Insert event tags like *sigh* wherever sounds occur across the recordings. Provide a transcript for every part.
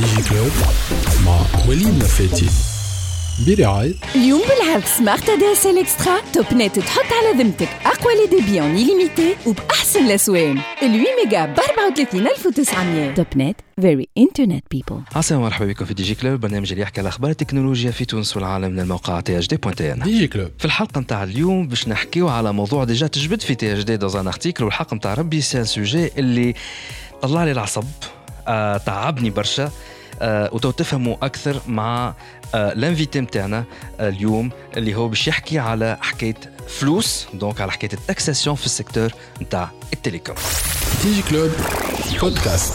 ديجي كلوب مع وليد لفاتي برعاية اليوم بالعرض سمارت دي اس ال اكسترا توب نت تحط على ذمتك اقوى لي ديبي اون ليميتي وباحسن الاسوان ال 8 ميجا ب 34900 توب نت فيري انترنت بيبل عسلامة مرحبا بكم في دي جي كلوب برنامج اللي يحكي على أخبار التكنولوجيا في تونس والعالم من الموقع تي اش دي بوان تي ان ديجي كلوب في الحلقة نتاع اليوم باش نحكيو على موضوع ديجا تجبد في تي اش دي دوز ان ارتيكل والحق نتاع ربي سي ان سوجي اللي طلع لي العصب تعبني برشا آه وتو تفهموا أكثر مع آه الانفيتي نتاعنا آه اليوم اللي هو باش يحكي على حكاية فلوس دونك على حكاية التاكساسيون في السيكتور نتاع التليكوم ديجي كلوب بودكاست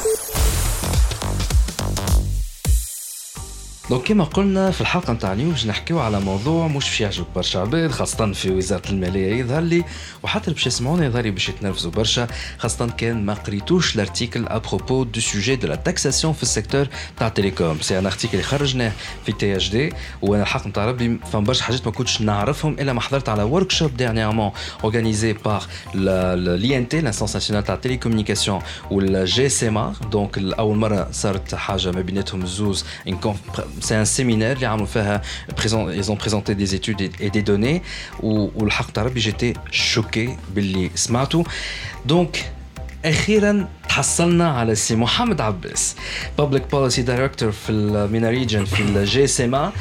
دونك كما قلنا في الحلقة نتاع اليوم باش نحكيو على موضوع مش باش يعجب برشا عباد خاصة في وزارة المالية يظهر لي وحتى باش يسمعونا يظهر لي باش يتنرفزوا برشا خاصة كان ما قريتوش الارتيكل ابروبو دو سوجي دو لا تاكساسيون في السيكتور تاع التليكوم سي ان ارتيكل اللي خرجناه في تي اش دي وأنا الحق نتاع ربي فما برشا حاجات ما كنتش نعرفهم إلا ما حضرت على ورك شوب ديرنييرمون اورغانيزي بار لي ان تي لانستونس ناسيونال تاع التليكومونيكاسيون والجي سي ام دونك أول مرة صارت حاجة ما بيناتهم الزوز c'est un séminaire ils ont présenté des études et des données où j'étais choqué donc أخيرا تحصلنا على سي محمد عباس بابليك بوليسي دايركتور في المينا ريجن في الجي سي ام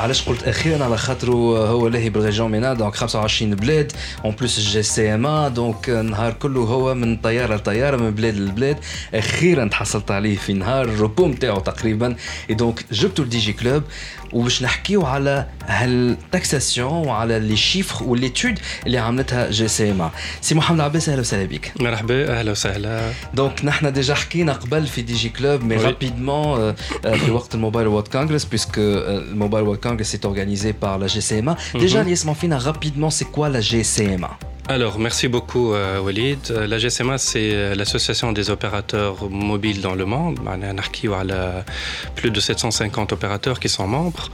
علاش قلت أخيرا؟ على خاطره هو لاهي بالريجون مينا دونك 25 بلاد اون بلوس الجي سي ام دونك النهار كله هو من طيارة لطيارة من بلاد لبلاد. أخيرا تحصلت عليه في نهار الروبو نتاعو تقريبا. اي دونك جبتو لدي جي كلوب وباش نحكيو على هالتاكساسيون وعلى لي شيفر والليتود اللي عملتها جي سي إم سي محمد عباس أهلا وسهلا بك. مرحبا أهلا وسهلا. دونك نحن ديجا حكينا قبل في دي جي كلوب مي. رابيدمون في وقت الموبايل وورد كونغرس بويسك الموبايل وورد كونغرس est organisé par la GCMA. Déjà, اللي يسمعوا فينا rapidement, c'est quoi la GCMA Alors, merci beaucoup, euh, Walid. La GSMA, c'est euh, l'association des opérateurs mobiles dans le monde. Bah, on a plus de 750 opérateurs qui sont membres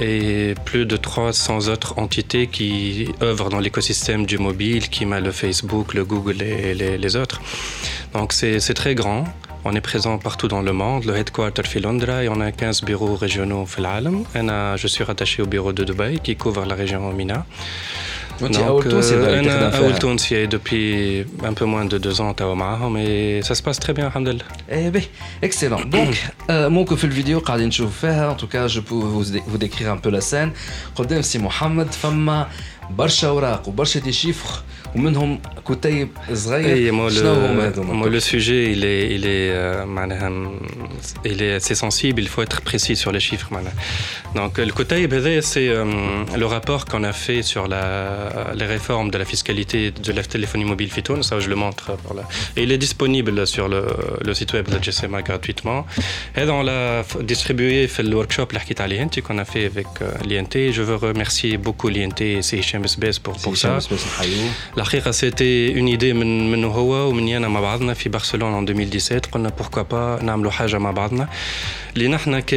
et plus de 300 autres entités qui œuvrent dans l'écosystème du mobile, qui m'a le Facebook, le Google et les, autres. Donc c'est très grand. On est présent partout dans le monde. Le headquarter fait Londres et on a 15 bureaux régionaux fait Je suis rattaché au bureau de Dubaï qui couvre la région Mina. Aoultoun, euh, c'est depuis un peu moins de deux ans, mais ça se passe très bien, Alhamdulillah. Eh bien, excellent. *clears throat* Donc, euh, mon coffee vidéo, en tout cas, je peux vous décrire un peu la scène. Mohamed, Fama, Barcha Ourak, ou Barcha des chiffres. ومنهم كتيب Et صغير moi, شنو هما le, هذوما؟ moi, le sujet, il est, il est, euh, معناها, il est assez sensible, il faut être précis sur les chiffres. معناها. Donc, le كتيب هذا, c'est euh, le rapport qu'on a fait sur la, les réformes de la fiscalité de la téléphonie mobile Fitoun, ça je le montre. Pour la... Et il est disponible sur le, le site web de GSMA gratuitement. Et on l'a f- distribué في le workshop اللي حكيت عليه انت qu'on a fait avec euh, l'INT. Je veux remercier beaucoup l'INT et CHM SBS pour, pour ça. بس نحيوه. الحقيقة سيتي اون ايدي من منه هو ومني انا مع بعضنا في برشلونة en 2017 قلنا بوركوا با نعملوا حاجة مع بعضنا اللي نحن ك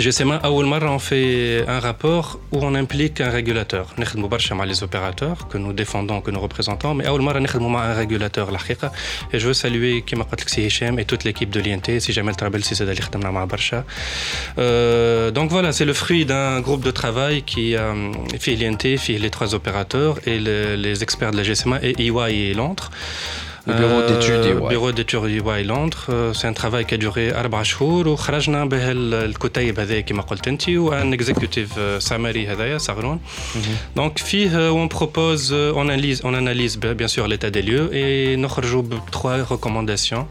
GSMA أول مرة on fait un rapport où on implique un régulateur نخدموا برشا مع les opérateurs que nous défendons que nous représentons mais أول مرة نخدموا مع un régulateur الحقيقة et je veux saluer كما قلت لك سي هشام et toute l'équipe de l'INT سي جمال ترابل سي زاد اللي خدمنا مع برشا Euh, donc voilà, c'est le fruit d'un groupe de travail qui euh, fait l'INT, fait les trois opérateurs et le- les experts de la GSMA et EY et Londres. Le bureau d'études EY. Le bureau d'études EY Londres. Euh, C'est un travail qui a duré 4 شهور وخرجنا به ال- الكتيب هذا كما قلت انت وان executive euh, summary هذايا صغرون. Donc فيه euh, on propose euh, on analyse on analyse bien sûr l'état des lieux et نخرجوا بتروا recommandations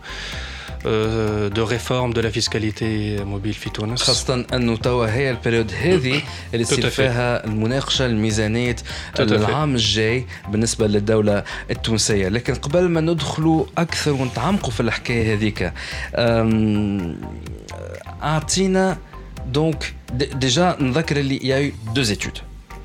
De réforme de la fiscalité mobile في تونس. خاصة أنه توا هي البريود هذه *coughs* اللي تصير. فيها المناقشة fait. العام الجاي بالنسبة للدولة التونسية، لكن قبل ما ندخلوا أكثر ونتعمقوا في الحكاية هذيك أعطينا دونك ديجا نذكر اللي يا دو زيتود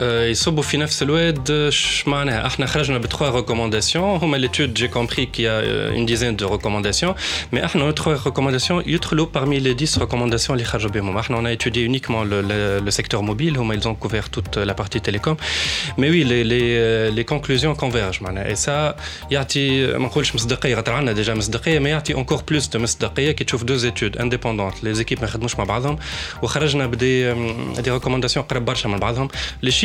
يصبوا في نفس الواد آه، ش معناها احنا خرجنا بتخوا ريكومونداسيون هما ليتود جي كومبري كي يا اون ديزين دو ريكومونداسيون مي احنا نو تخوا ريكومونداسيون يدخلوا parmi les 10 recommandations اللي خرجوا بهم احنا on a étudié uniquement le, le, le secteur mobile هما ils ont couvert toute la partie télécom mais oui les les euh, les conclusions convergent معناها et ça يعطي ما نقولش مصداقيه خاطر عندنا ديجا مصداقيه ما يعطي encore plus de مصداقيه كي تشوف deux études indépendantes les équipes ما يخدموش مع بعضهم وخرجنا بدي دي ريكومونداسيون قراب برشا من بعضهم les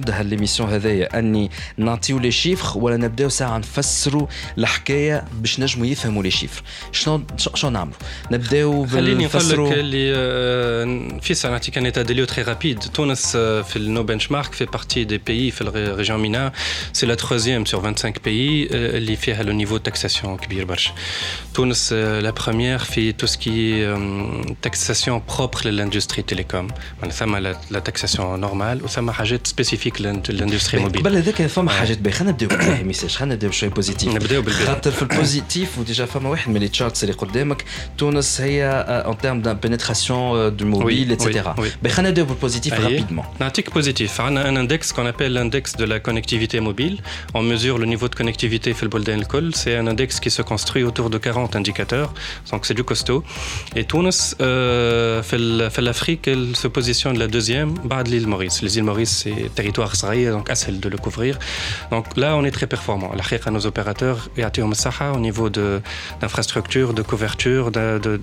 نبدا هالليميسيون هذايا اني نعطيو لي شيفر ولا نبداو ساعه نفسروا الحكايه باش نجموا يفهموا لي شيفر شنو شنو نعملوا نبداو خليني نقول لك بالنفسروا اللي آه، في سنة نعطيك ان ايتا ديليو تري رابيد تونس آه، في النو بنش مارك في بارتي دي بيي في الريجيون مينا سي لا تروزيام سور 25 بيي آه، اللي فيها لو نيفو تاكساسيون كبير برشا تونس لا بروميير في تو سكي تاكساسيون بروبر للاندستري تيليكوم يعني ثم لا تاكساسيون نورمال وثم حاجات سبيسيفيك للاندستري موبيل قبل هذاك فما آه. حاجات باهيه خلينا نبداو بالباهي *coughs* ميساج خلينا نبداو بشوي بوزيتيف نبداو بالباهي. خاطر في البوزيتيف وديجا فما واحد من لي تشارتس اللي قدامك تونس هي اون تيرم دان بينيتراسيون دو موبيل Oui, اتسيتيرا oui, oui. خلينا نبداو بالبوزيتيف Allez. رابيدمون Natic positif. On a un index qu'on appelle l'index de la connectivité mobile. On mesure le niveau de connectivité في البلدان الكل. C'est un index qui se construit autour de 40 indicateurs. Donc c'est du costaud. Et Tunis, euh, في ال- في l'Afrique, elle se positionne la deuxième بعد l'île Maurice. Les îles Maurice, c'est territoire territoire donc assez de le couvrir. Donc là, on est très performant. La nos opérateurs, et à au niveau d'infrastructures, de, de couverture, de, de,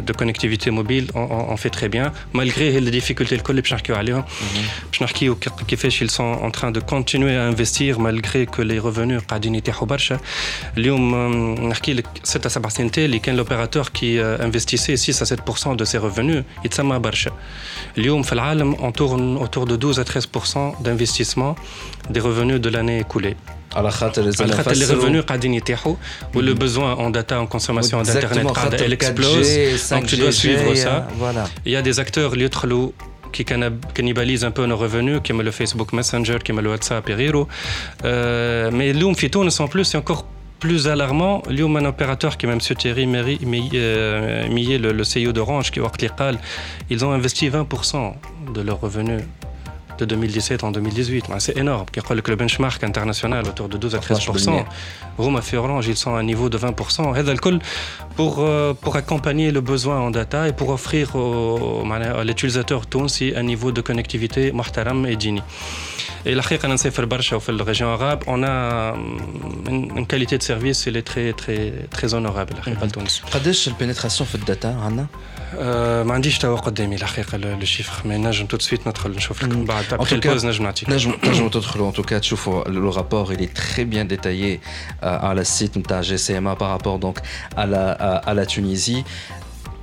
de, connectivité mobile, on, on, fait très bien, malgré les difficultés le collège mhm. ils sont en train de continuer à investir malgré que les revenus euh, c'est à sa l'opérateur qui euh, investissait 6 à 7% de ses revenus, il s'appelle Barcha. L'IOM, on tourne autour de 12 à 13% d'investissement des revenus de l'année écoulée على خاطر على زاد خاطر لي نفسروا- revenus قاعدين يتيحوا ولو besoin en data en consommation Exactement, d'internet خاطر قاعده elle 4G, explose donc tu dois 5G suivre جاية، ça Voilà. il y a des acteurs اللي يدخلوا qui cannab- cannibalisent un peu nos revenus, comme le Facebook Messenger, comme le WhatsApp et Riro. Euh, mais l'UM في تونس en plus, c'est encore plus alarmant. اليوم un opérateur qui est M. Thierry Méry- Méy- euh, Millet, le, le CEO d'Orange, qui وقت اللي قال, ils ont investi 20% de leurs revenus de 2017 en 2018. C'est énorme. Le benchmark international autour de 12 à 13%. Roma fait Orange, ils sont à un niveau de 20%. Pour, euh, pour accompagner le besoin en data et pour offrir à l'utilisateur un niveau de connectivité et Dini. Et الحقيقة أنا نسافر برشا وفي الريجيون arabe on a une, une qualité de service elle est très très très honorable الحقيقة لتونس. قداش البينيتراسيون في الداتا عندنا؟ أه ما عنديش توا قدامي الحقيقة لو شيفر ما نجم تو سويت ندخل نشوف لك بعد En après tout cas, البوز نجم نعطيك. نجم نجموا تدخلوا en tout cas تشوفوا le rapport il est très bien détaillé euh, على السيت نتاع GCMA par rapport donc à la à, à la Tunisie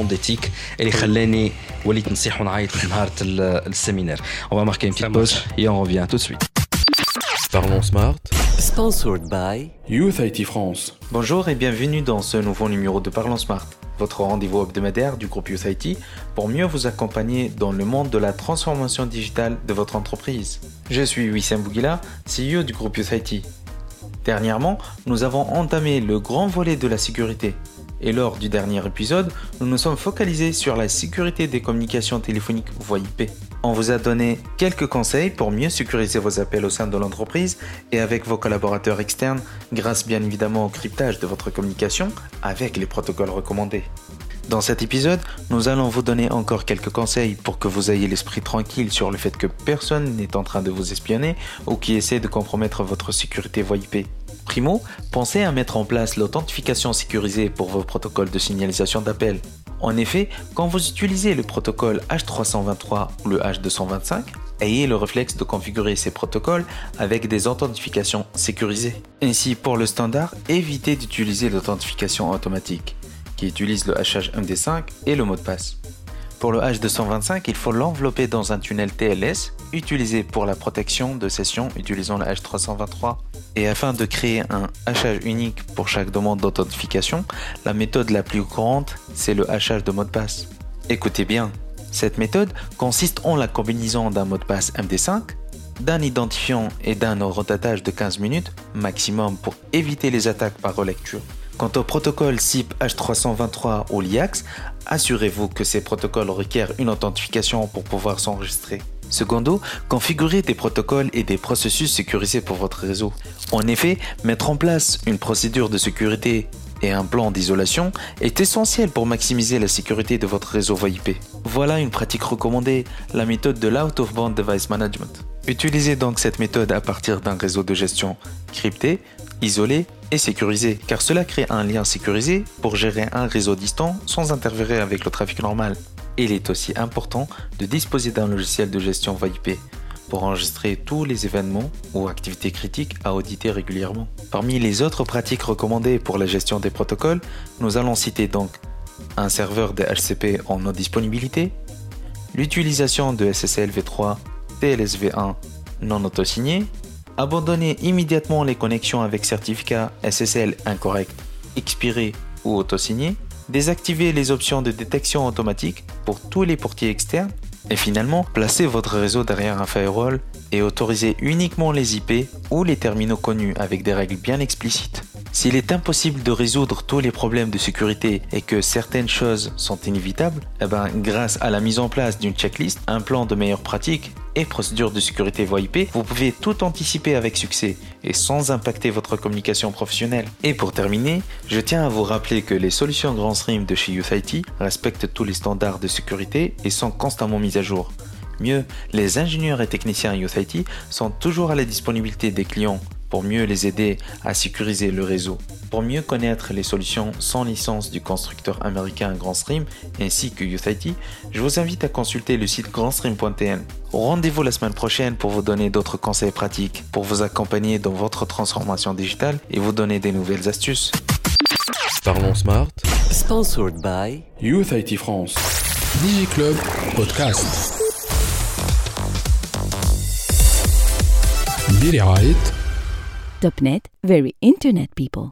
ديتيك اللي خلاني وليت نصيح ونعيط نهار ال- السيمينار اون فا ماركي اون بتيت Ça بوز marche. et on revient tout de suite Parlons Smart. Sponsored by Youth IT France. Bonjour et bienvenue dans ce nouveau numéro de Parlons Smart, votre rendez-vous hebdomadaire du groupe Youth IT pour mieux vous accompagner dans le monde de la transformation digitale de votre entreprise. Je suis Wissam Bouguila, CEO du groupe Youth IT. Dernièrement, nous avons entamé le grand volet de la sécurité. et lors du dernier épisode, nous nous sommes focalisés sur la sécurité des communications téléphoniques voie IP. On vous a donné quelques conseils pour mieux sécuriser vos appels au sein de l'entreprise et avec vos collaborateurs externes grâce bien évidemment au cryptage de votre communication avec les protocoles recommandés. Dans cet épisode, nous allons vous donner encore quelques conseils pour que vous ayez l'esprit tranquille sur le fait que personne n'est en train de vous espionner ou qui essaie de compromettre votre sécurité voie IP. Primo, pensez à mettre en place l'authentification sécurisée pour vos protocoles de signalisation d'appel. En effet, quand vous utilisez le protocole H323 ou le H225, ayez le réflexe de configurer ces protocoles avec des authentifications sécurisées. Ainsi, pour le standard, évitez d'utiliser l'authentification automatique qui utilise le hachage MD5 et le mot de passe. Pour le H225, il faut l'envelopper dans un tunnel TLS utilisé pour la protection de session utilisant le H323. Et afin de créer un hachage unique pour chaque demande d'authentification, la méthode la plus courante, c'est le hachage de mot de passe. Écoutez bien, cette méthode consiste en la combinaison d'un mot de passe MD5, d'un identifiant et d'un rotatage de 15 minutes maximum pour éviter les attaques par relecture. Quant au protocole SIP H323 ou l'IAX, assurez-vous que ces protocoles requièrent une authentification pour pouvoir s'enregistrer. Secondo, configurez des protocoles et des processus sécurisés pour votre réseau. En effet, mettre en place une procédure de sécurité et un plan d'isolation est essentiel pour maximiser la sécurité de votre réseau VoIP. Voilà une pratique recommandée, la méthode de l'Out-of-Band Device Management. Utilisez donc cette méthode à partir d'un réseau de gestion crypté, isolé et sécurisé, car cela crée un lien sécurisé pour gérer un réseau distant sans interférer avec le trafic normal. Il est aussi important de disposer d'un logiciel de gestion VoIP pour enregistrer tous les événements ou activités critiques à auditer régulièrement. Parmi les autres pratiques recommandées pour la gestion des protocoles, nous allons citer donc un serveur de HCP en non disponibilité, l'utilisation de SSL v3, TLSV1 non autosigné, Abandonnez immédiatement les connexions avec certificat SSL incorrect, expiré ou autosigné. Désactivez les options de détection automatique pour tous les portiers externes. Et finalement, placez votre réseau derrière un firewall et autorisez uniquement les IP ou les terminaux connus avec des règles bien explicites. S'il est impossible de résoudre tous les problèmes de sécurité et que certaines choses sont inévitables, eh ben, grâce à la mise en place d'une checklist, un plan de meilleures pratiques et procédures de sécurité VoIP, vous pouvez tout anticiper avec succès et sans impacter votre communication professionnelle. Et pour terminer, je tiens à vous rappeler que les solutions Grand Stream de chez YouthIT respectent tous les standards de sécurité et sont constamment mises à jour. Mieux, les ingénieurs et techniciens YouthIT sont toujours à la disponibilité des clients pour mieux les aider à sécuriser le réseau. Pour mieux connaître les solutions sans licence du constructeur américain GrandStream ainsi que USIT, je vous invite à consulter le site grandstream.tn. Rendez-vous la semaine prochaine pour vous donner d'autres conseils pratiques, pour vous accompagner dans votre transformation digitale et vous donner des nouvelles astuces. Parlons Smart. Sponsored by Youth IT France. DigiClub Podcast. Billy Wright. Topnet, very internet people.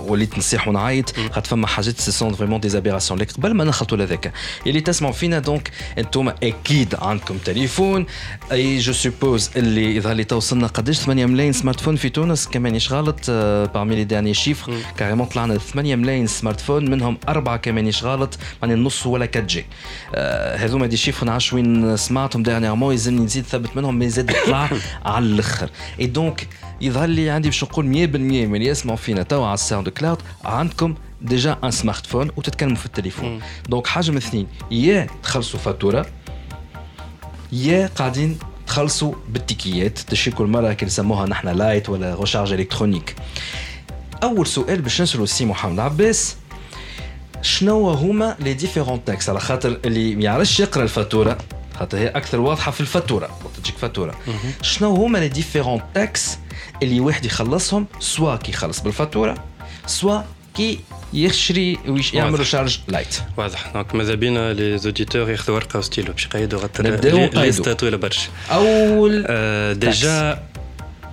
وليت نصيح ونعيط خاطر فما حاجات سي سون فريمون دي زابيراسيون لكن قبل ما نخلطوا لهذاك اللي تسمعوا فينا دونك أنتم أكيد عندكم تليفون اي جو سوبوز اللي يظهر لي توصلنا قداش؟ 8 ملايين سمارت فون في تونس. كمان غلط؟ بارمي لي داني شيفر كاريمون طلعنا 8 ملايين سمارت فون منهم أربعة كمان غلط؟ ماني النص ولا 4 جي هذوما دي شيفر نعرفش وين سمعتهم ديرنييرمون يلزمني نزيد ثبت منهم مي زاد طلع *coughs* على الأخر. اي دونك يظهر لي عندي باش نقول 100% من اللي يسمعوا فينا توا على الساوند كلاود عندكم ديجا ان سمارت فون وتتكلموا في التليفون. دونك حاجة من اثنين يا تخلصوا فاتورة يا قاعدين تخلصوا بالتيكيات تشي كل مرة كي نسموها نحن لايت ولا غوشارج الكترونيك أول سؤال باش نسألو السي محمد عباس شنو هما لي ديفيرون تاكس على خاطر اللي ما يعرفش يقرأ الفاتورة. خاطر هي أكثر واضحة في الفاتورة وقت تجيك فاتوره شنو هما لي ديفيرون تاكس اللي واحد يخلصهم؟ سوا كي يخلص بالفاتورة سوا كي يشري ويش يعملوا واضح. شارج لايت. واضح. دونك ماذا بينا لي زوديتور ياخذوا ورقة وستيلو باش يقيدوا نقيدوا. ليست طويلة برشا. أول Euh, déjà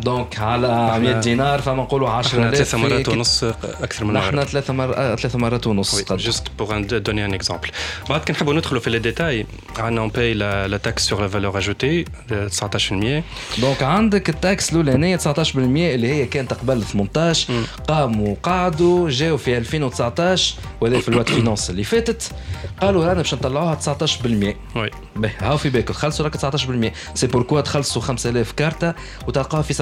دونك على 100 دينار فما نقولوا إحنا 10000 ثلاث مرات ونص أكثر من نحن ثلاث مرات ثلاث مرات ونص pour un- donner un exemple. بعد كي نحبوا ندخلوا في les détails, عندنا la, la taxe sur la valeur ajoutée de 19%. دونك عندك التاكس الأولانية 19% اللي هي كانت قبل 18 قاموا وقعدوا جاوا في 2019 وهذا في الوقت فينونس اللي فاتت. قالوا رانا باش نطلعوها 19% Oui. باهي هاو في بالكم تخلصوا راك 19% سي بوركوا تخلصوا 5000 كارتة وتلقاها في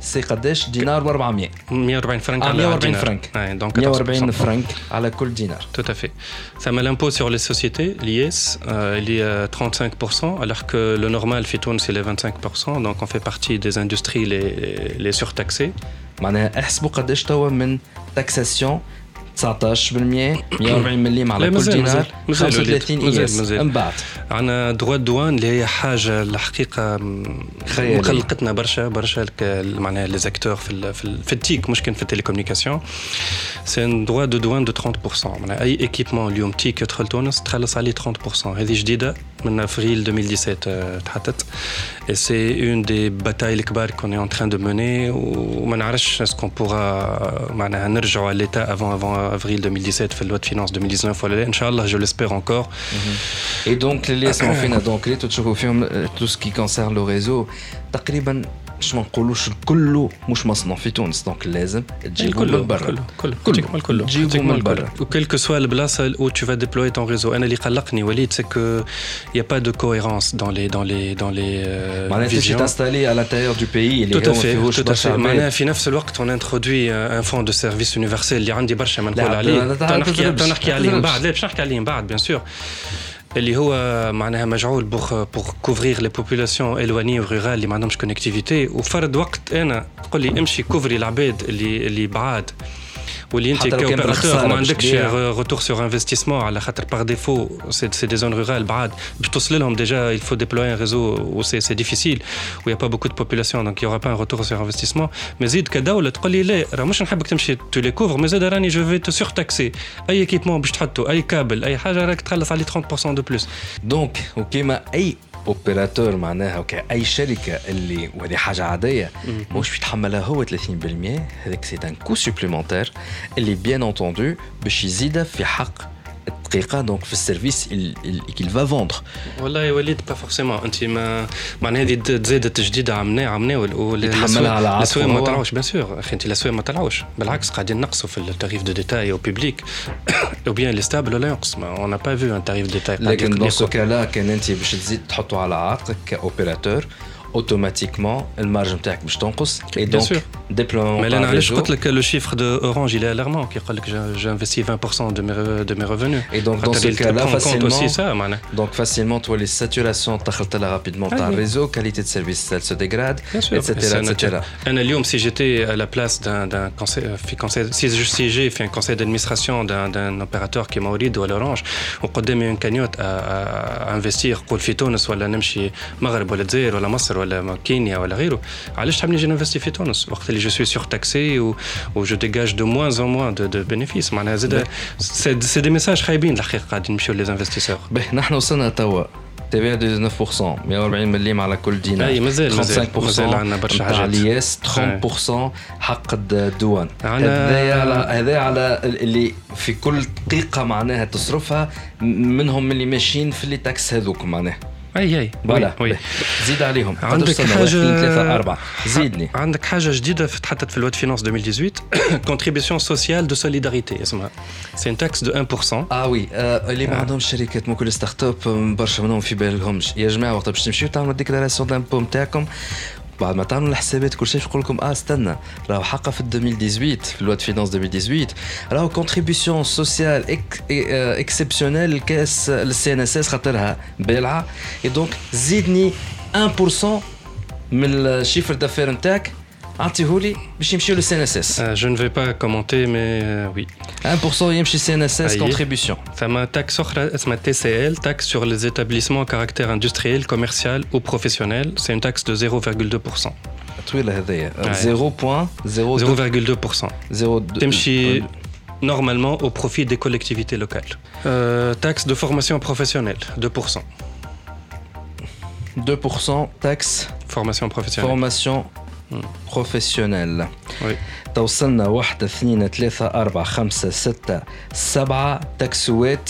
سي قداش دينار و400 140 فرنك آه، على 140 دينار. فرنك Ouais, donc 140 14%. فرنك على كل دينار Tout à fait. Ça met l'impôt sur les sociétés, l'IS, euh, il est à 35%, alors que le normal, Fitoun, c'est les 25%. Donc, on fait partie des industries les, les surtaxées. معناها احسبوا قداش توا من تاكساسيون 19% 140 مليم على لا، كل مازال- دينار مازال- مازال 35 وليد. اي اس مازال- مازال. من بعد عندنا دروا دوان اللي هي حاجة الحقيقة م- خيالية. مقلقتنا برشا برشا الك- معناها لي زاكتور في ال في, ال في التيك مش كان في التليكومنيكاسيون سي ان دروا دو دوان دو 30% معناها اي ايكيبمون اليوم تيك يدخل تونس تخلص عليه 30% هذه جديده من افريل 2017 آه، تحطت et c'est une des batailles الكبار qu'on est en train de mener وما نعرفش اسكو بورا معناها نرجعوا على l'état avant avant avril 2017 في اللوت فينانس 2019 ولا لا ان شاء الله جو ليسبير encore اي دونك اللي يسمعوا فينا دونك اللي تشوفوا فيهم تو سكي كونسيرن لو ريزو تقريبا باش ما نقولوش كله مش مصنوع في تونس دونك لازم تجيبوا من برا كله كله كله. كله كله تجيبوا تجيبوا من برا. وكل كو سوا البلاصه où tu vas déployer ton réseau انا اللي قلقني وليد سي كو y a pas de cohérence dans les dans les dans les euh, معناها تجي visions. تانستالي على الانتيريور دو بيي اللي Tout à هو ما fait, فيهوش tout à برشا fait. معناها عباد في نفس الوقت on introduit un fonds de service universel اللي عندي برشا ما لا، نقول لا، عليه لا، تو نحكي تضربش، تو نحكي عليه من تضربش. بعد لا باش نحكي عليه من بعد بيان سور اللي هو معناها مجعول بور بور كوفرير لي بوبولاسيون الواني ورورال اللي ما عندهمش كونكتيفيتي وفرض وقت أنا تقول لي امشي كوفري العباد اللي اللي بعاد. واللي انت حتى لو كان كاوبيراتور بالخسارة ما باش عندكش تبيع. روتور سور انفستيسمون على خاطر باغ ديفو سي سي دي زون رورال بعاد باش توصل لهم ديجا il faut déployer un réseau où c'est c'est difficile où il y a pas beaucoup de population donc il y aura pas un retour sur investissement mais زيد كدولة تقول لي لا راه مش نحبك تمشي تو لي كوفر mais زاد راني جو في تو سورتاكسي اي ايكيبمون باش تحطه اي كابل اي حاجة راك تخلص عليه 30% دو بلوس دونك وكيما اي اوبيراتور معناها وكاي شركه اللي وهذه حاجة عاديه مش بيتحملها هو 30% هذاك سي ان كو سوبليمونتير اللي بيان انتوندو باش يزيد في حق الدقيقه دونك في السيرفيس كيل فا فوندر والله يا وليد با فورسيمون انت ما معناها هذه تزادت جديده عمناه عمناه يتحملها على عاتقه الاسواق ما هو. طلعوش بيان سور اخي انت الاسواق ما طلعوش بالعكس قاعدين نقصوا في التاريف دو ديتاي او بيبليك او بيان لي ستابل ولا ينقص اون نا با فيو ان تاريف ديتاي لكن دون سو كالا كان انت باش تزيد تحطه على عاتقك كاوبيراتور اوتوماتيكمون المارج نتاعك باش تنقص اي Bien دونك sûr. ديبلومون Mais là, علاش قلت لك لو chiffre de Orange il est alarmant qui يقول لك j'investis 20% de mes re- de mes revenus Et donc, dans خاطر ce il cas-là, prend en compte aussi facilement- ça معناها دونك فاسيلمون تولي الساتوراسيون دخلت لها رابيدمون تاع Ah oui. الريزو كاليتي دو سيرفيس سو ديغراد Bien sûr. اتسيتيرا C'est اتسيتيرا naturel. انا اليوم si j'étais à la place d'un d'un conseil في conseil si je siégeais في un conseil d'administration d'un d'un opérateur كيما اوريد ولا اورانج وقدامي اون كانيوت à, à investir قول في تونس ولا نمشي مغرب ولا الجزائر ولا مصر ولا كينيا ولا غيره. علاش تحب نجي ننفستي في تونس؟ وقت اللي جو سوي سور تاكسي و جو ديجاج دو موان ان موان دو دو بينيفيس معناها زاد سي دي ميساج خايبين الحقيقة قاعدين نمشيو لي انفستيسور به نحن وصلنا توا. في 19% 140 مليم على كل دينار. أي مازال مازال مازال عندنا برشا حاجات. الياس 30% حق الديوان هذا على هذا على اللي في كل دقيقة معناها تصرفها منهم اللي ماشيين في اللي تاكس هذوك معناها. اي اي فوالا. زيد عليهم. عندك حاجة زيدني. عندك حاجة جديدة تحطت في الواد فينانس 2018 كونتريبيسيون سوسيال دو سوليداريتي اسمها. سي ان تاكس دو 1% آه وي. آه اللي ما عندهمش شركات ممكن الستارت اب برشا منهم في بالهمش. يا جماعة وقت باش تمشيو تعملوا ديكلاراسيون دامبو نتاعكم بعد ما تعملوا الحسابات كل شيء يقول لكم اه استنى راهو حقا في 2018 في الواد فينانس 2018 راهو كونتريبيسيون سوسيال اكسبسيونيل الكاس للسي ان اس اس خاطرها بالعه اي دونك زيدني 1% من الشيفر دافير نتاعك اعطيهولي باش يمشيو للسي ان اس اس جو ne vais pas commenter mais euh, oui 1% يمشي سي ان اس اس أي. كونتريبيسيون ثم تاكس اخرى اسمها تي سي ال تاكس sur les établissements à caractère industriel commercial ou professionnel c'est une taxe de 0,2% طويله هذايا Ouais. 0.02 0,2% تمشي normalement au profit des collectivités locales euh, taxe de formation professionnelle 2% 2% taxe formation professionnelle فورماسيون بروفيسيونيل Oui. توصلنا واحدة اثنين ثلاثة أربعة خمسة ستة سبعة تاكسوات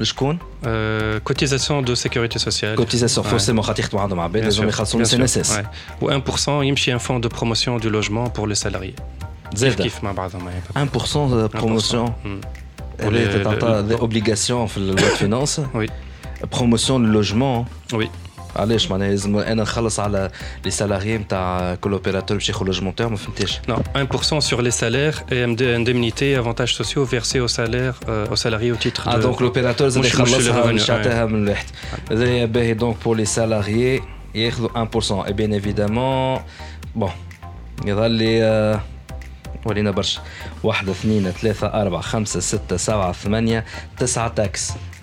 لشكون؟ Euh, cotisation de sécurité sociale كوتيزاسيون Ouais. فورسيمون خاطر يخدموا عندهم عباد Bien لازم sûr, يخلصوا bien من سي ان sûr, اس اس ouais. ou 1% يمشي un fonds de promotion du logement pour les salariés زاد كيف مع بعضهم هي. 1% بروموسيون Mm. اللي le- تعطى le- دي اوبليغاسيون في الواد فينانس *coughs* Oui. بروموسيون لوجمون Oui. علاش معناها لازم انا نخلص على لي سالاريي نتاع كل اوبيراتور باش ياخذ لوجمون تاعهم ما فهمتش Non, 1% sur les salaires et MD- indemnités et avantages sociaux versés aux, salaires, euh, aux salariés au titre اه de... دونك لوبيراتور زاد مش- مش يخلصها الريفوني، مش يعطيها من الواحد هذايا باهي دونك بور لي سالاريي ياخذوا 1% اي بيان ايفيدامون بون يظل لي آه، ولينا برشا واحدة اثنين ثلاثة أربعة خمسة ستة سبعة ثمانية تسعة تاكس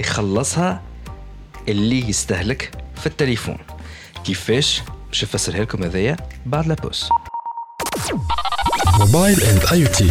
يخلصها اللي يستهلك في التليفون. كيفاش؟ باش نفسرها لكم هذايا بعد لا بوس. موبايل إند آي تي.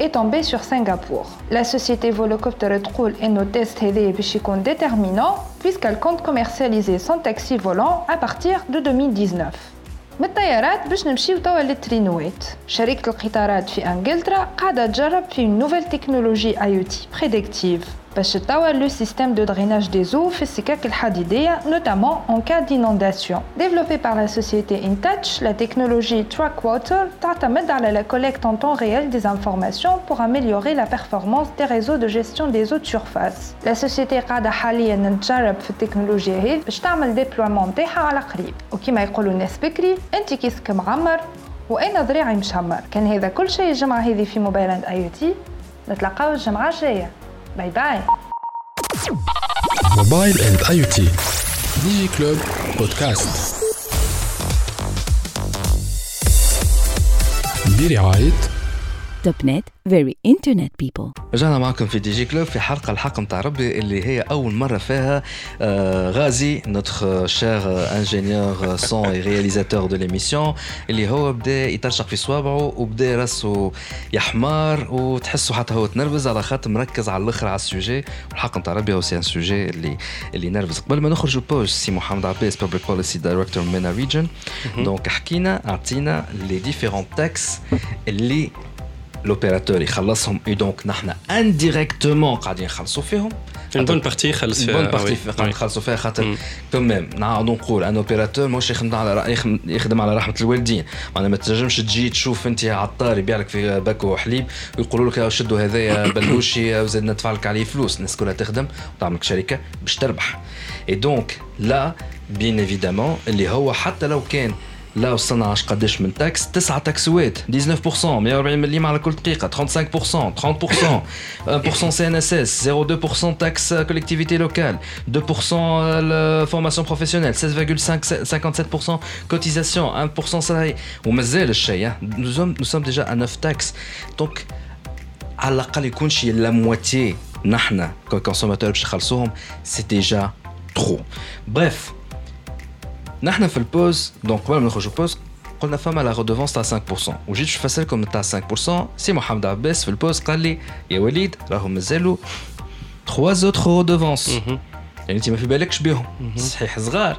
est tombé sur Singapour. La société Volocopter تقول إنه التيست هذايا باش يكون déterminant puisqu'elle compte commercialiser son taxi volant à partir de 2019. من الطيارات باش نمشيو توا للترينوات شركة القطارات في انجلترا قاعدة تجرب في نوفيل تكنولوجي اي او تي بريديكتيف باش تطور لو سيستيم دو دريناج دي زو في السكك الحديدية notamment en cas d'inondation. Développée par la société InTouch, la technologie Track Water تعتمد على la collecte en temps réel des informations pour améliorer la performance des réseaux de gestion des eaux de surface. La société قاعدة حاليا تجرب في التكنولوجيا هذه باش تعمل ديبلويمون نتاعها على قريب وكما يقولوا الناس بكري انت كيسك معمر وانا ذراعي مشمر كان هذا كل شيء الجمعة هذه في موبايل اند اي تي نتلاقاو الجمعة الجاية باي باي موبايل اند اي تي ديجي كلوب بودكاست برعاية توب نت فيري انترنت بيبل رجعنا معكم في دي جي كلوب في حلقة الحق متاع ربي اللي هي أول مرة فيها آه غازي نوتخ شير انجينيور سون اي رياليزاتور دو ليميسيون اللي هو بدا يترشق في صوابعه وبدا راسه يحمار وتحسه حتى هو تنرفز على خاطر مركز على الاخر على السوجي والحق متاع ربي هو سي ان سوجي اللي اللي نرفز قبل ما نخرجوا بوج سي محمد عباس بابليك بوليسي دايركتور مينا ريجن دونك حكينا اعطينا لي ديفيرون تاكس اللي لوبيراتور يخلصهم اي دونك نحن انديريكتومون قاعدين نخلصوا فيهم. اون بون بارتي يخلص فيها بون بارتي نخلصوا فيها خاطر كمام نعاودوا نقول أن اوبيراتور ماهوش يخدم على يخدم- على رحمة الوالدين. معناها ما تنجمش تجي تشوف أنت عطار يبيع لك في باكو وحليب ويقولوا لك يا شدوا هذايا *coughs* بلوشي وزاد ندفع لك عليه فلوس. الناس كلها تخدم وتعمل لك شركة باش تربح. اي دونك لا بيان ايفيدامون اللي هو حتى لو كان لا وصلنا عاش قداش من تاكس تسعة تاكسوات 19% 140 مليم على كل دقيقة 35% 30% 1% سي ان اس اس 0,2% تاكس كوليكتيفيتي لوكال 2% فورماسيون بروفيسيونيل 16,57% cotisation 1% salarié ومازال الشيء nous sommes nous sommes déjà à 9 taxes donc على الاقل يكون شي لا مواتي نحن كونسوماتور باش نخلصوهم سي ديجا ترو بريف نحن في البوز دونك قبل ما نخرجوا البوز قلنا فما لا ريدوفونس تاع 5% وجيت باش نفسركم تاع 5% سي محمد عباس في البوز قال لي يا وليد راهو مازالوا 3 زوتر ريدوفونس مهم. يعني انت ما في بالكش بهم صحيح صغار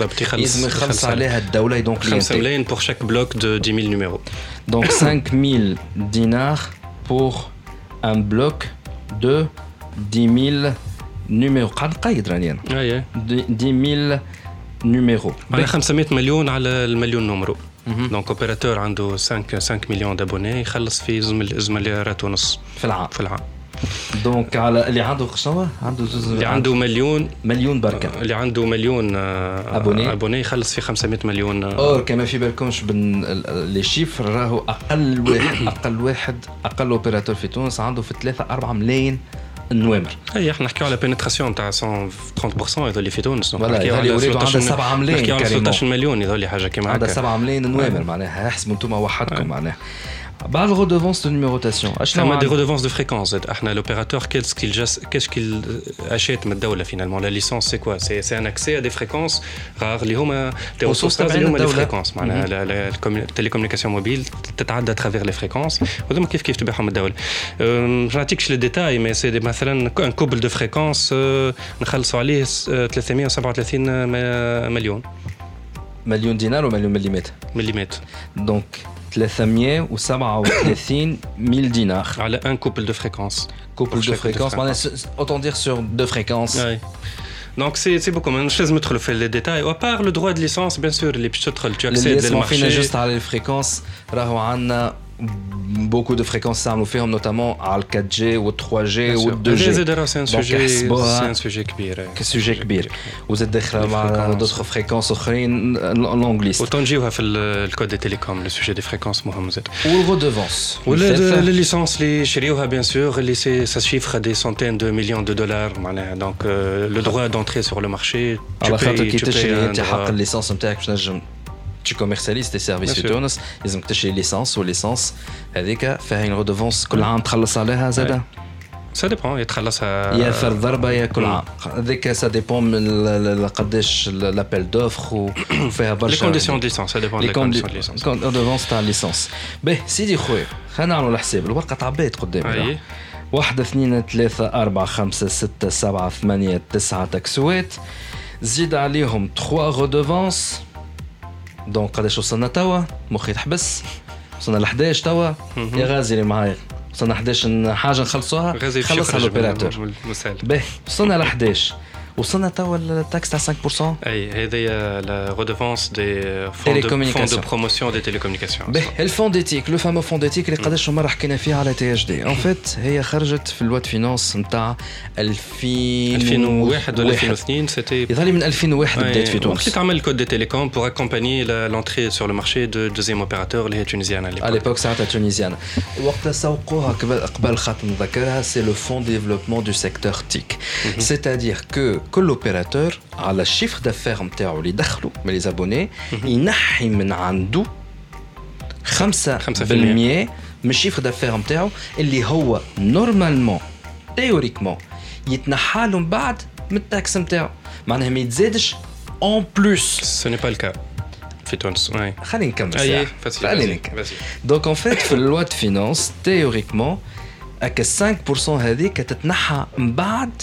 بالضبط، يخلص- لازم يخلص يخلص عليها الدوله اي دونك 5 ملايين pour chaque bloc de 10 000 numéros. Donc 5000 dinars pour un bloc de 10 000 numéros. قاعد نقيد راني انا اي اي 10 000 numéros. معناها 500 مليون على المليون نمرو دونك اوبيراتور عنده 5 5 مليون دابوني يخلص في زمل زمليارات ونص في العام. في العام دونك على اللي عنده شنو عنده زوز اللي عنده مليون. مليون بركة. اللي عنده مليون آه، أبوني. أبوني يخلص في 500 مليون آه، اور كما في بالكمش بن لي شيفر راهو أقل واحد *coughs* أقل واحد أقل اوبيراتور في تونس عنده في 3 4 ملايين نوامر إي إحنا نحكيو على بينتراسيون تاع 130% يظل في تونس. نحكيو على يريدوا 13 عندها 7 ملايين نحكيو على كاريمون. 13 مليون يظل حاجة كيما عندها هكا. 7 ملايين نوامر معناها احسبوا أنتم وحدكم معناها. بعد الريدوفونس دو نيميروتاسيون اشنو ثم دي عندك؟ ريدوفونس دو فريكونس احنا لوبيراتور qu'est-ce qu'il jas- qu'est-ce qu'il achète من الدوله finalement la licence c'est quoi c'est c'est un accès à des fréquences rares اللي هما des ressources ressources rares اللي تبعين هما les الدولة. fréquences معناها لا- لا- الكومي- التليكومونيكاسيون موبيل تتعدى ترافير لي فريكونس وهذوما كيف كيف تبيعهم الدوله أم، ما نعطيكش لي ديتاي مي سي مثلا ان كوبل دو فريكونس نخلصوا عليه س- 337 م- مليون مليون دينار ومليون مليمتر مليمتر دونك 337 000 dinars. Un couple de fréquences. Couple de fréquences, autant dire sur deux fréquences. Donc c'est beaucoup, mais je vais mettre les détails. À part le droit de licence, bien sûr, les tu accèdes le marché. Les juste à les fréquences, فريكونس نستعملوا فيهم نوتامون على ال 4 جي وال 3 جي وال 2 هذا جي زاد راه سي ان Donc سوجي احسبوها سي ان سوجي كبير. كسوجي كبير وزاد داخله مع الفريكونس. دوتر فريكونس اخرين لونجليست وتنجيوها في الكود دي تيليكوم لو سوجي دي فريكونس مهم زاد. والغودوفونس ولا لي ليسونس اللي شريوها بيان سور اللي سي سا شيفر دي سونتين دو مليون دو دولار معناها دونك لو دروا دونتري سور لو مارشي على خاطر كي تشري انت حق الليسانس نتاعك باش نجم tu commercialises tes services Bien في sûr. تونس لازم تشري ليسانس والليسانس هذيك فيها une redevance كل عام تخلص عليها زاده سا ديبون يتخلصها يا فر ضربه يا كل مم. عام هذيك سا ديبون من ال- ال- قداش لابيل دوفر *coughs* وفيها لي برشا كونديسيون دي ليسونس سا ديبون لي لي كونديسيون دي ليسونس كونديسيون تاع الليسانس باهي سيدي خويا خلينا نعملوا الحساب الورقه تعبيت قدامي أي. واحد اثنين ثلاثة أربعة خمسة ستة سبعة ثمانية تسعة تكسوات زيد عليهم تخوا رودوفونس دونك قداش وصلنا توا مخي تحبس. وصلنا ل 11 توا يا غازي اللي معايا. وصلنا 11 حاجة نخلصوها خلصها الاوبيراتور وصلنا ل 11 وصلنا توا التاكس تاع 5% اي هذه لا ريديفونس دي Télécommunications. فون دو بروموسيون دي تيليكومونيكاسيون به الفون ديتيك لو فامو فون ديتيك اللي قداش مره حكينا فيه على تي اش دي ان فيت هي خرجت في الواد فينانس نتاع 2000 2001 ولا 2002 سيتي يظهر لي من 2001 بدات في وقت تونس اللي تعمل الكود دي تيليكوم بور اكومباني لونتري سور لو مارشي دو دوزيام اوبيراتور اللي هي تونيزيان à على l'époque ساعتها تونيزيان وقت سوقوها قبل قبل خاطر نذكرها سي لو فون ديفلوبمون دو سيكتور تيك سيتادير كو كل اوبيراتور على الشيفر دافير نتاعو اللي دخلوا من لي زابوني ينحي من عنده 5% من الشيفر دافير نتاعو اللي هو نورمالمون تيوريكمون يتنحى له من بعد من التاكس نتاعو معناها ما يتزادش اون بلوس سو ني با الكا في تونس وي خلينا نكمل اي ساعة. فاسيل خلينا نكمل دونك ان فيت في اللوا دو فينانس تيوريكمون هكا 5% هذيك تتنحى من بعد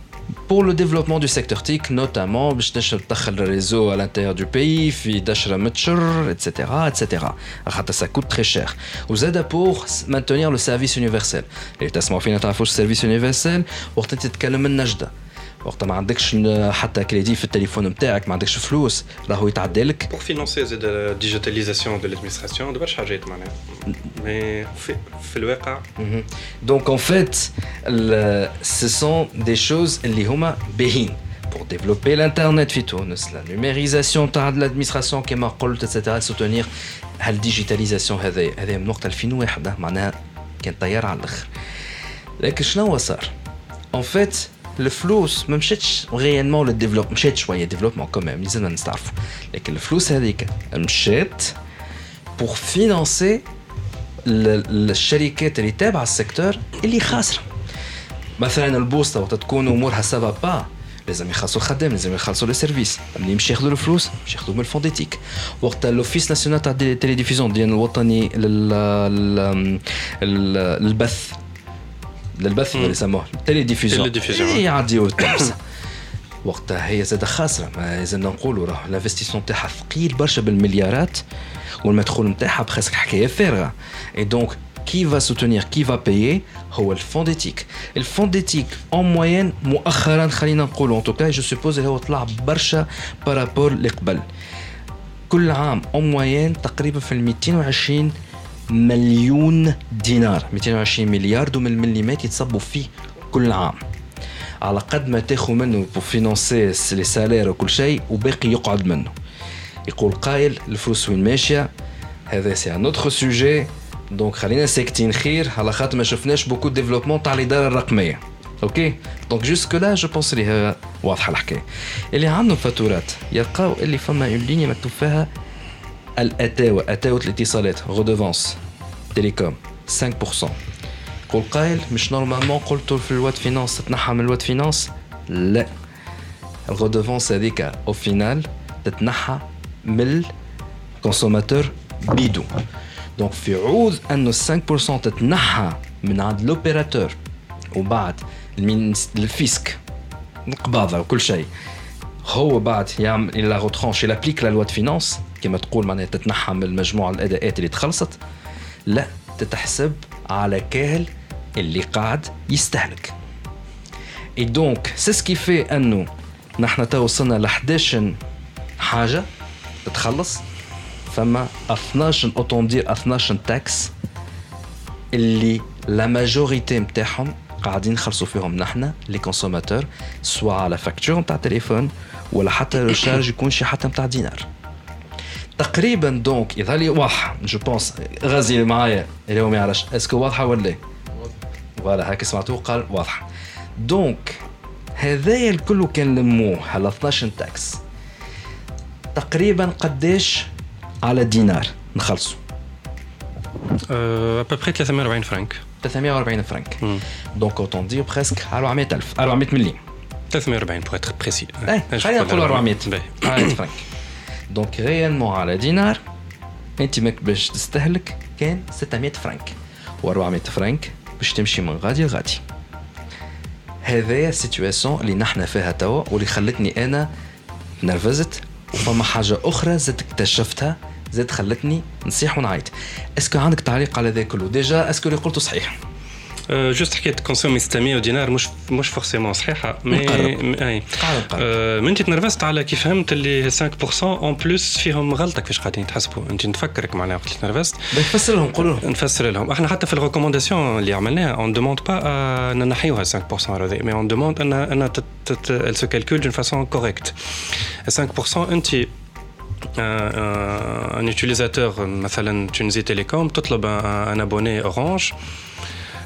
pour le développement du secteur TIC, notamment le réseau à l'intérieur du pays, etc., etc. Ça coûte très cher. Vous aide pour maintenir le service universel. Et le service universel, pour وقت انت تتكلم من نجدة وقت ما عندكش ن- حتى كريدي في التليفون نتاعك ما عندكش فلوس راهو يتعدى لك بور فينانسي زاد الديجيتاليزاسيون دو لادمينستراسيون برشا حاجات معناها مي في, في الواقع Mhm. Donc en fait, le- ce sont des choses اللي هما باهين pour développer l'internet في تونس la numérisation تاع l'administration كما قلت etc soutenir هالديجيتاليزاسيون هذايا هذايا من وقت 2001 ده معناها كان طيار على الاخر لكن شنو هو صار en fait الفلوس ما مشاتش غيانمون للديفلوب مشات شويه ديفلوبمون كوميم لازمنا نستعرفوا لكن الفلوس هذيك مشات pour financer ال- الشركات اللي تابعه السيكتور اللي خاسره مثلا البوسطه وقت تكون امورها سافا با لازم يخلصوا الخدام لازم يخلصوا لي سيرفيس اللي مش ياخذوا الفلوس مش ياخذوا من الفون ديتيك وقت لوفيس ناسيونال تاع التلفزيون ديال الوطني لل... لل... لل- للبث للبث. اللي يسموه تيلي ديفيزيون Télédiffusion. يعديوا التاكس *coughs* وقتها هي زاد خاسرة. ما لازمنا نقولوا راه الانفستيسمون تاعها ثقيل برشا بالمليارات والمدخول نتاعها بخسك حكاية فارغة. اي دونك كي va soutenir كي va payer هو الفون ديتيك الفون ديتيك اون موين مؤخرا خلينا نقولوا ان توكا جو سوبوز هو طلع برشا بارابور اللي قبل كل عام اون موين تقريبا في ال 220 مليون دينار. 220 مليار دو من المليمات يتصبوا فيه كل عام. على قد ما تاخذ منه بو فينانسي لي سالير وكل شيء وباقي يقعد منه. يقول قايل الفلوس وين ماشية؟ هذا سي ان اوتر سوجي دونك خلينا ساكتين. خير على خاطر ما شفناش بوكو ديفلوبمون تاع الإدارة الرقمية. أوكي دونك جوسك لا جو بونس اللي هي واضحة الحكاية. اللي عندهم فاتورات يلقاو اللي فما اون ليني مكتوب فيها الاتاوه اتاوه الاتصالات غودوفونس تيليكوم 5% يقول قايل مش نورمالمون قلتوا في الواد فينانس تتنحى من الواد فينانس لا الغودوفونس هذيك او فينال تتنحى من الكونسوماتور بيدو دونك في عوض انه 5% تتنحى من عند لوبيراتور وبعد المينس- الفيسك القباضه وكل شيء هو بعد يعمل لا روترونش يلابليك لا لوا دو فينانس كما تقول معناها تتنحى من مجموع الأداءات اللي تخلصت لا تتحسب على كاهل اللي قاعد يستهلك. اي دونك سي سكي في انه نحن تو وصلنا ل 11 حاجة تتخلص. فما 12 اوتون دير 12 تاكس اللي لا ماجوريتي نتاعهم قاعدين نخلصوا فيهم نحن لي كونسوماتور سوا على فاكتور نتاع تليفون ولا حتى *coughs* ريشارج يكون شي حتى نتاع دينار. تقريبا دونك يظهر لي واضحه جو بونس غازي اللي معايا اللي هو ما يعرفش اسكو واضحة ولا لا؟ فوالا هاك سمعتوه قال واضحة. دونك هذايا الكل كان لموه على 12 تاكس تقريبا قداش على دينار. نخلصوا ابوبري 340 فرانك 340 فرنك مم. دونك اوتون دير بريسك 400000 400 مليون. 340 بور اتر بريسي خلينا نقولوا 400 400 فرنك دونك ريالمون على دينار انت ماك باش تستهلك كان 600 فرنك و400 فرنك باش تمشي من غادي لغادي هذايا السيتواسيون اللي نحن فيها توا واللي خلتني أنا نرفزت وفما حاجة أخرى زاد اكتشفتها زاد خلتني نصيح ونعيط اسكو عندك تعليق على ذا كله ديجا اسكو اللي قلته صحيح جوست حكايه كونسومي 600 دينار مش مش فورسيمون صحيحه مي اي من انت تنرفزت على كي فهمت اللي 5% اون بلوس فيهم غلطه كيفاش قاعدين تحسبوا انت نفكرك معناها وقت تنرفزت نفسر لهم قول لهم نفسر لهم احنا حتى في الريكومونداسيون اللي عملناها اون دوموند با ننحيوها 5% مي اون دوموند ان ان elle se calcule d'une façon correcte 5% انت un utilisateur مثلا تونسي تيليكوم تطلب un abonné orange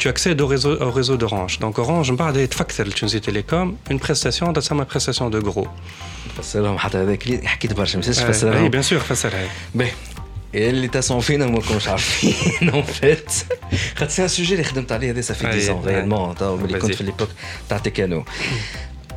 tu accèdes au réseau, au réseau d'Orange. Donc Orange, بعد يتفكر لتونسي تيليكوم une prestation تسمى prestation de gros. فسرهم حتى هذاك حكيت برشا ما تفسرها اي بيان سور فسرها باهي اللي تسمعوا فينا ما كنتش عارفين اون فيت خاطر سي ان سوجي اللي خدمت عليه هذا سافي 10 ans ريالمون تو ملي كنت في ليبوك تاع تيكانو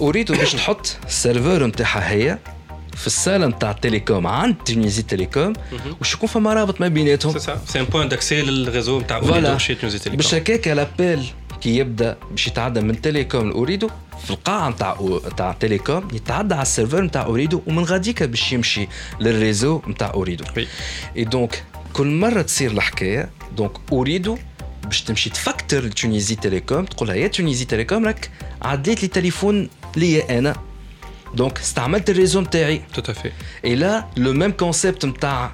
أريد باش نحط السيرفور نتاعها هي في السالة نتاع التليكوم عند تونيزي تيليكوم وش يكون فما رابط ما بيناتهم. سي ان بوان داكسي للريزو نتاع اوريدو شي تونيزي تيليكوم باش هكاك لابيل كي يبدأ باش يتعدى من تيليكوم لاوريدو في القاعة نتاع نتاع تيليكوم يتعدى على السيرفر نتاع اوريدو ومن غاديك باش يمشي للريزو نتاع اوريدو اي دونك كل مرة تصير الحكاية دونك اوريدو باش تمشي تفكتر لتونيزي تيليكوم تقول لها يا تونيزي تيليكوم راك عديت لي تليفون ليا انا دونك استعملت الريزو نتاعي تو افي اي لا لو ميم كونسيبت نتاع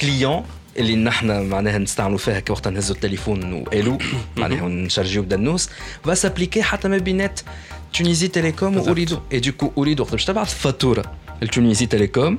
كليون اللي نحن معناها نستعملوا فيها كي وقت نهزوا التليفون والو معناها نشارجيو بدنوس فا سابليكي حتى ما بينات تونيزي تيليكوم واوريدو اي دوكو اوريدو وقت باش تبعث فاتوره لتونيزي تيليكوم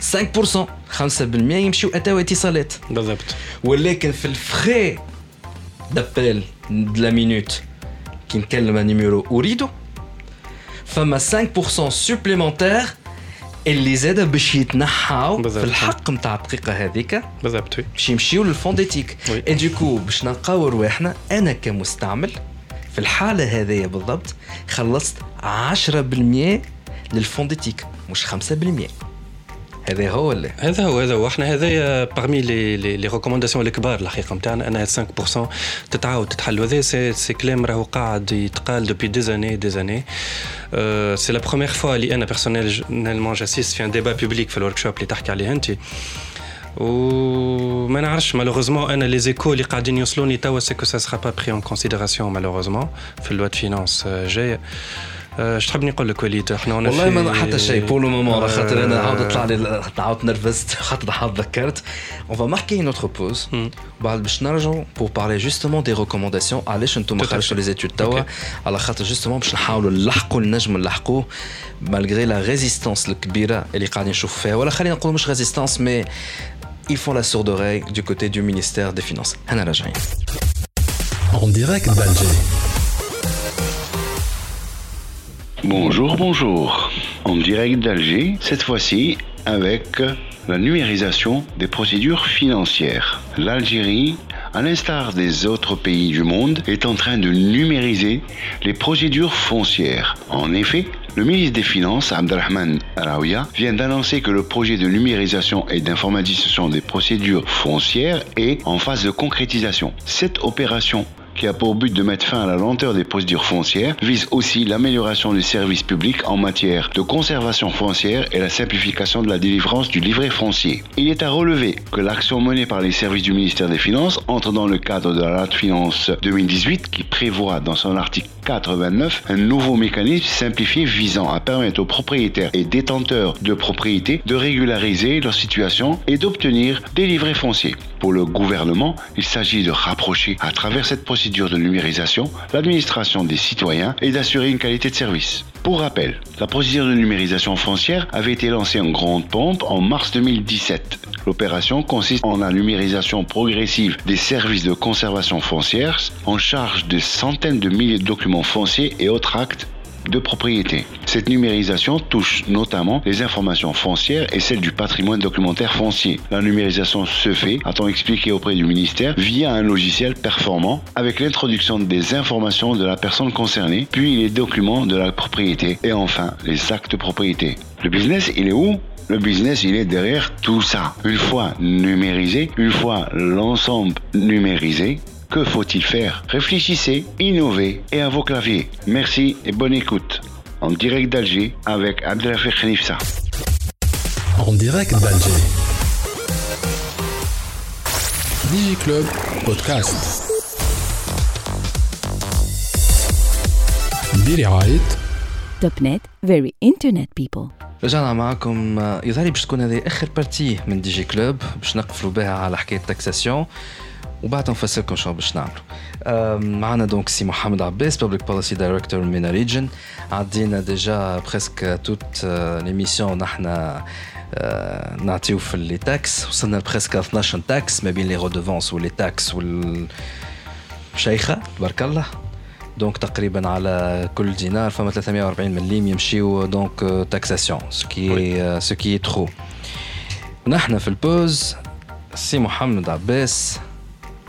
5% 5% يمشيو أتاو اتصالات. بالضبط. ولكن في الفخي دابيل لا مينوت كي نكلم نيميرو اريدو فما 5% سوبليمونتير اللي زاد باش يتنحاو في الحق نتاع الدقيقة هذيك. بالضبط باش يمشيو للفونديتيك اي دوكو باش نلقاو رواحنا أنا كمستعمل في الحالة هذيا بالضبط خلصت 10% للفونديتيك مش 5% هذا هو اللي هذا هو هذا هو احنا هذايا باغمي لي لي لي ريكومونداسيون الكبار الحقيقه نتاعنا انها 5% تتعاود تتحل وهذا سي سي كلام راهو قاعد يتقال دوبي دي زاني دي زاني سي لا بروميير فوا اللي انا بيرسونيلمون جاسيست في ان ديبا بوبليك في الورك شوب اللي تحكي عليه انت وما نعرفش مالوغوزمون انا لي زيكو اللي قاعدين يوصلوني توا سي كو سا سرا با بري اون كونسيديراسيون مالوغوزمون في اللوا دو فينانس جايه اش تحب نقول لك وليد احنا والله ما حتى شيء بور لو مومون خاطر انا عاود طلع لي عاود نرفزت خاطر عاود ذكرت اون فا ماركي نوتر بوز بعد باش نرجعوا بور بارلي جوستومون دي ريكومونداسيون علاش انتم خرجتوا لي زيتود توا على خاطر جوستومون باش نحاولوا نلحقوا نجموا نلحقوه مالغري لا ريزيستانس الكبيره اللي قاعدين نشوفوا فيها ولا خلينا نقولوا مش ريزيستانس مي ils font la sourde oreille du côté du ministère des Finances. Hana Rajaï. En direct d'Alger. Bonjour, bonjour. En direct d'Alger, cette fois-ci avec la numérisation des procédures financières. L'Algérie à l'instar des autres pays du monde, est en train de numériser les procédures foncières. En effet, le ministre des Finances, Abdelrahman Araouia, vient d'annoncer que le projet de numérisation et d'informatisation des procédures foncières est en phase de concrétisation. Cette opération qui a pour but de mettre fin à la lenteur des procédures foncières, vise aussi l'amélioration du service public en matière de conservation foncière et la simplification de la délivrance du livret foncier. Il est à relever que l'action menée par les services du ministère des Finances entre dans le cadre de la loi de finances 2018 qui prévoit dans son article 429 un nouveau mécanisme simplifié visant à permettre aux propriétaires et détenteurs de propriétés de régulariser leur situation et d'obtenir des livrets fonciers. Pour le gouvernement, il s'agit de rapprocher à travers cette procédure de numérisation l'administration des citoyens et d'assurer une qualité de service. Pour rappel, la procédure de numérisation foncière avait été lancée en grande pompe en mars 2017. L'opération consiste en la numérisation progressive des services de conservation foncière en charge de centaines de milliers de documents fonciers et autres actes de propriété. Cette numérisation touche notamment les informations foncières et celles du patrimoine documentaire foncier. La numérisation se fait, a-t-on expliqué auprès du ministère, via un logiciel performant avec l'introduction des informations de la personne concernée, puis les documents de la propriété et enfin les actes de propriété. Le business, il est où? Le business, il est derrière tout ça. Une fois numérisé, une fois l'ensemble numérisé, que faut-il faire Réfléchissez, innovez et à vos claviers. Merci et bonne écoute. En direct d'Alger avec Abdelrafik Khnifsa. En direct d'Alger. DigiClub Podcast. برعاية توب نت very internet people رجعنا معكم يظهر لي باش تكون هذه اخر بارتي من دي جي كلوب باش نقفلوا بها على حكايه تاكساسيون وبعد نفسركم شنو باش نعملوا. معنا دونك سي محمد عباس بابليك بوليسي دايركتور من ريجن عدينا ديجا بريسك توت ليميسيون نحن نعطيو في لي تاكس وصلنا بريسك 12 تاكس ما بين لي رودوفونس ولي تاكس وال شيخة تبارك الله. دونك تقريبا على كل دينار فما 340 مليم يمشيو دونك تاكساسيون سكي سكي ترو نحن في البوز سي محمد عباس.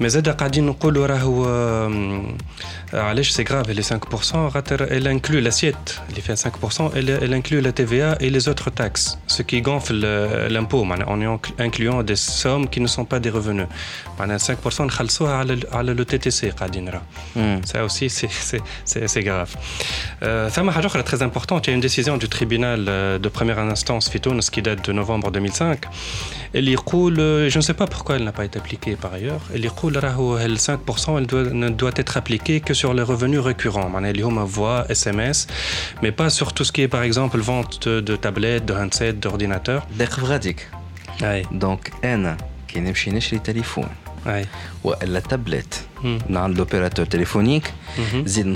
Mais زاد قاعدين نقولوا راهو علاش سي غراف les 5% خاطر elle inclut l'assiette اللي فيها 5% elle, elle inclut la TVA et les autres taxes ce qui gonfle l'impôt en incluant des sommes qui ne sont pas des revenus معناها 5% نخلصوها على على لو تي تي سي قاعدين نرى ça aussi c'est c'est c'est grave euh, ثم حاجه اخرى très importante il y a une décision du tribunal de première instance في تونس qui date de novembre 2005 اللي يقول je ne sais pas pourquoi elle n'a pas été appliquée par ailleurs اللي يقول le 5% elle doit, ne doit être appliquée que sur les revenus récurrents. On voix, SMS, mais pas sur tout ce qui est par exemple vente de tablettes, de handsets, d'ordinateurs. Donc, N, qui n'est pas les téléphones. La tablette, hmm. l'opérateur téléphonique, mhm. Zid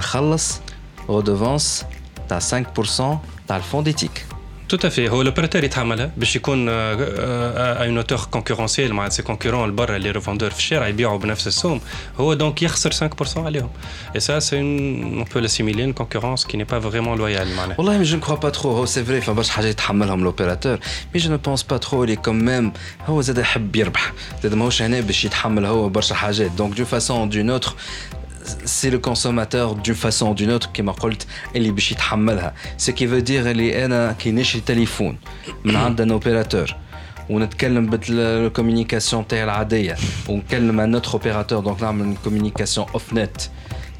redevance, à 5% dans le fonds d'éthique. تاع 5% تاع الفونديتيك Tout à fait. هو l'opérateur يتحملها باش يكون à une hauteur concurrentielle مع سي كونكورون لبرا اللي ريفوندور في الشارع يبيعوا بنفس السوم هو دونك يخسر 5% عليهم. Et ça c'est une on peut l'assimiler une concurrence qui n'est pas vraiment loyale معناها. والله je ne crois pas trop هو سي فري فبرشا حاجات يتحملهم لوبيراتور مي جو نو بونس با ترو اللي كوم ميم هو زاد يحب يربح زاد ماهوش هنا باش يتحمل هو برشا حاجات دونك دو فاسون دون اوتر c'est le consommateur d'une façon ou d'une autre كما قلت اللي باش يتحملها ce qui veut dire اللي انا كي نشري تليفون من *clears throat* عند ان اوبيراتور ونتكلم بالكوميونيكاسيون تاعي العاديه ونكلم ان اوتر اوبيراتور دونك نعمل كوميونيكاسيون اوف نت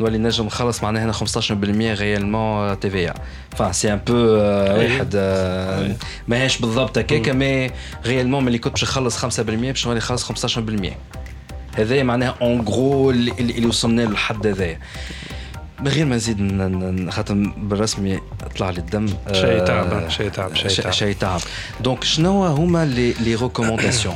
نولي نجم نخلص معناها هنا 15% ريالمون تي في فا سي ان بو واحد ماهيش بالضبط هكاكا مي ريالمون ملي كنت باش نخلص 5% باش نولي نخلص 15% هذايا معناها اون غرو اللي, اللي وصلنا له لحد هذايا. من غير ما نزيد خاطر بالرسمي طلع لي الدم شيء تعب شيء تعب شيء تعب شيء تعب دونك شنو هما لي ريكومونداسيون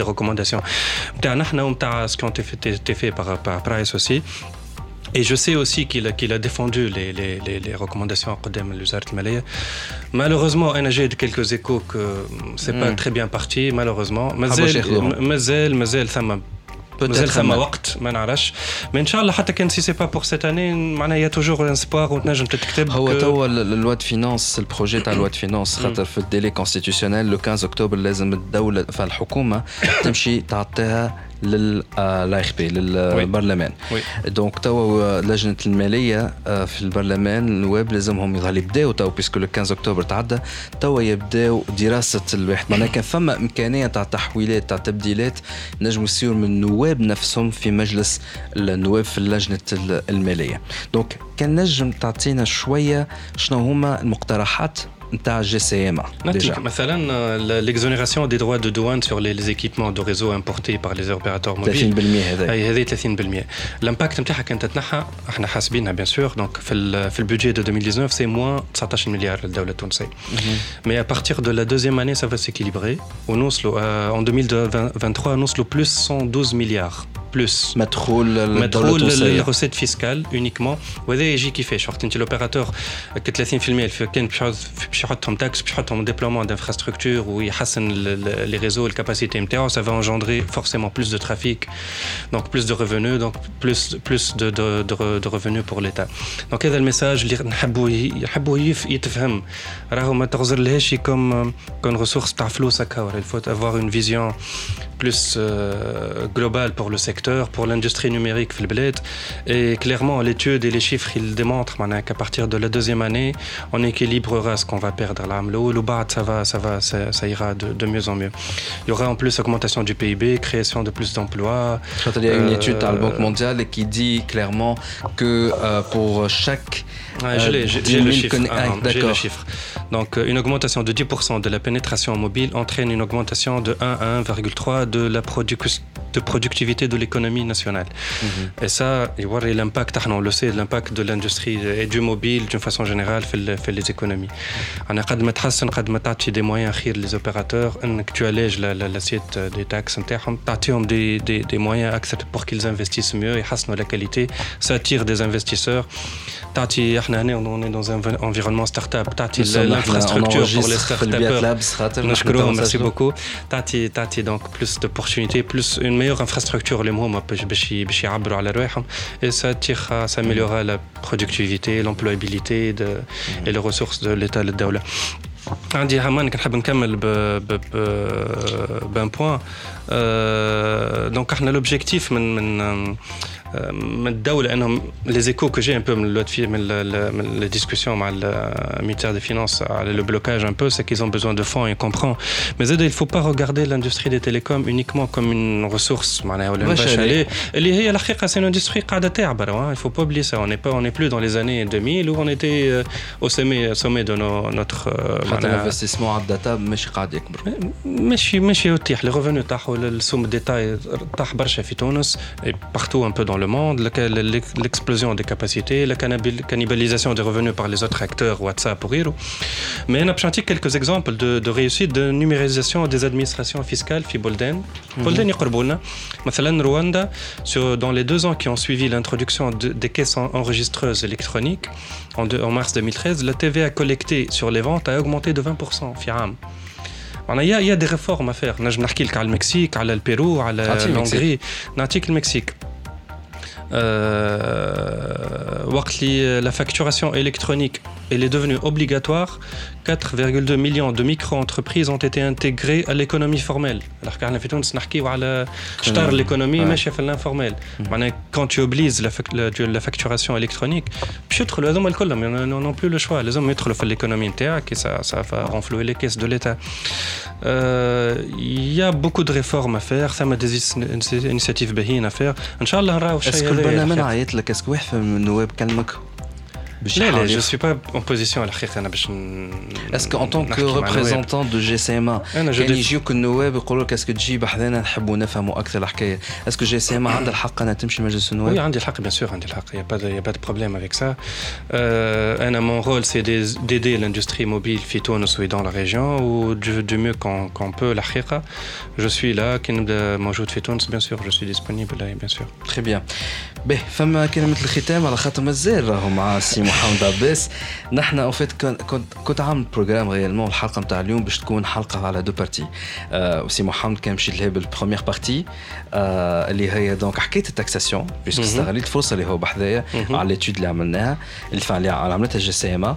les recommandations. Ce qui ont été fait par, par Price aussi. Et je sais aussi qu'il a, qu'il a défendu les, les, les, les recommandations de malaya. Malheureusement, j'ai quelques échos que c'est pas hmm. très bien parti, malheureusement. Ah Mais مازال ثم وقت ما نعرفش مي ان شاء الله حتى كان سي سي با بور سيت اني معناها يا توجور ان سبوار وتنجم تتكتب هو توا اللوا دو فينانس البروجي تاع اللوا دو فينانس خاطر في الديلي كونستيتيوسيونيل لو 15 اكتوبر لازم الدولة فالحكومه تمشي تعطيها للاي اخ بي للبرلمان. دونك توا لجنة المالية آه، في البرلمان النواب لازمهم يظهر يبداو توا بيسكو لو 15 أكتوبر تعدى توا يبداو دراسة الواحد. معناها كان فما إمكانية تاع تحويلات تاع تبديلات نجموا يصيروا من النواب نفسهم في مجلس النواب في لجنه ال- المالية. دونك كان نجم تعطينا شوية شنو هما المقترحات نتاع جي سي ام نعطيك مثلا l'exonération des droits de douane sur les, les équipements de réseau importés par les opérateurs 30% mobiles هذا اي هذه 30% الامباكت نتاعها كانت تتنحى احنا حاسبينها بيان سور دونك في ال في البودجي دو 2019 سي موان 19 مليار للدوله التونسيه مي ا بارتير دو لا دوزيام اني سا فا سيكيليبري ونوصلوا ان 2023 نوصلوا بلس 112 مليار بلس مدخول للدوله مدخول التونسيه للروسيت فيسكال اونيكمون وهذا يجي كيفاش وقت انت لوبيراتور ك 30% الف- كان باش يحط- باش يحطهم تاكس باش يحطهم ديبلومون دانفراستركتور ويحسن لي ريزو الكاباسيتي نتاعو ça va engendrer forcément plus de trafic donc plus de revenus donc plus plus de de de, re- de revenus pour l'état donc هذا الميساج اللي نحبوا ي- نحبوا يف- يتفهم راهو ما تغزرلهاش كوم كون ريسورس تاع فلوس هكا il faut avoir une vision plus euh, globale pour le secteur, pour l'industrie numérique le. Et clairement, l'étude et les chiffres, ils démontrent qu'à partir de la deuxième année, on équilibrera ce qu'on va perdre à l'AMLO. ça va, ça va, ça, ira de, mieux en mieux. Il y aura en plus augmentation du PIB, création de plus d'emplois. Il y a une euh, étude à la Banque mondiale qui dit clairement que euh, pour chaque... Je l'ai, euh, j'ai, le chiffre. Conna... Ah, ah le chiffre. Donc, une augmentation de 10% de la pénétration mobile entraîne une augmentation de 1 à 1,3 de la productivité de l'économie nationale. Mhm. Et ça, il l'impact, ah on le sait, l'impact de l'industrie et du mobile d'une façon générale fait les économies. Mhm. On a des moyens à les opérateurs, tu allèges l'assiette euh, des taxes tu des, des, des moyens pour qu'ils investissent mieux et la qualité. Ça attire des investisseurs. تعطي احنا هنا on est dans un environnement start-up تعطي l'infrastructure pour les في البيات start-upers لابس خاطر نحن نشكرهم تو ميرسي نسجلوا. بوكو تعطي تعطي دونك بلوس دوبورتونيتي بلوس اون ميور انفراستركتور اللي هما باش باش ي- باش يعبروا على رواحهم اي سا تيخ سا اميليورا لا برودكتيفيتي لومبلويابيليتي اي لي ريسورس دو ليتا للدوله عندي همان نحب نكمل ب ب ب بان بوان دونك احنا لوبجيكتيف من من من الدولة انهم لي زيكو كو جي ان بو من اللوت في من ال- من لي ديسكسيون مع المينيستير دي فينانس على لو بلوكاج un peu c'est qu'ils ont besoin de fonds et on comprend mais زاد il faut pas regarder l'industrie des télécoms uniquement comme une ressource معناها ولا واش باش هذه؟ عليه اللي هي الحقيقة c'est une industrie قاعدة تعبر hein. il faut pas oublier ça on n'est pas on n'est plus dans les années 2000 où on était euh, au sommet sommet de nos, notre euh, حتى معناها- الانفستيسمون على الداتا ماشي قاعد يكبر ماشي ماشي يتيح لي ريفوني تاعو السوم ديتاي طاح برشا في تونس et partout un peu dans monde le monde, l'explosion des capacités, la cannibalisation des revenus par les autres acteurs, WhatsApp ou Hiro. Mais on a quelques exemples de, de, réussite de numérisation des administrations fiscales, Fibolden. Bolden mhm. et Korbouna. Rwanda, sur, dans les deux ans qui ont suivi l'introduction de, des caisses enregistreuses électroniques, en, de, en, mars 2013, la TVA collectée sur les ventes a augmenté de 20%, Firam. Il y, a des réformes à faire. Je vais le Mexique, le Pérou, l'Hongrie, le Mexique la facturation électronique elle est devenue obligatoire 4,2 millions de micro-entreprises ont été intégrées à l'économie formelle. Alors qu'on a fait tout نحكيو على شطر l'économie ماشيه في l'informel. quand tu obliges la, la, facturation électronique باش يدخلوا هذوما الكلهم n'ont plus le choix لازم يدخلوا في l'économie نتاعك et ça ça va renflouer les caisses de l'État. Il y a beaucoup de réformes à faire, ça m'a des initiatives باهيين à faire. ان شاء الله نراو شيء. Est-ce que البرنامج عيط لك اسكو واحد من النواب كلمك لا je suis pas en position على الحقيقه انا باش Est-ce qu'en tant que représentant de GCMA كان يجيوك النواب يقولوا لك اسكو تجي بحذانا نحبوا نفهموا اكثر الحكايه اسكو GCMA عندها الحق انها تمشي مجلس النواب؟ Oui عندي الحق bien sûr عندي الحق il y a pas de il y a pas de problème avec ça euh, انا mon rôle c'est d'aider l'industrie mobile في تونس و dans la région ou du, du mieux qu'on qu'on peut الحقيقه je suis là كي نبدا موجود في تونس bien sûr je suis disponible là bien sûr très bien باهي فما كلمه الختام على خاطر مازال راهو مع سي محمد عباس. نحن أو فيت كنت كنت عامل بروجرام ريالمون الحلقة نتاع اليوم باش تكون حلقة على دو بارتي آه سي محمد كان مشيت لها بالبروميير بارتي آه اللي هي دونك حكاية التاكساسيون بيسك استغليت الفرصه اللي هو بحذايا على ليتود اللي عملناها. اللي عملتها جي سي إم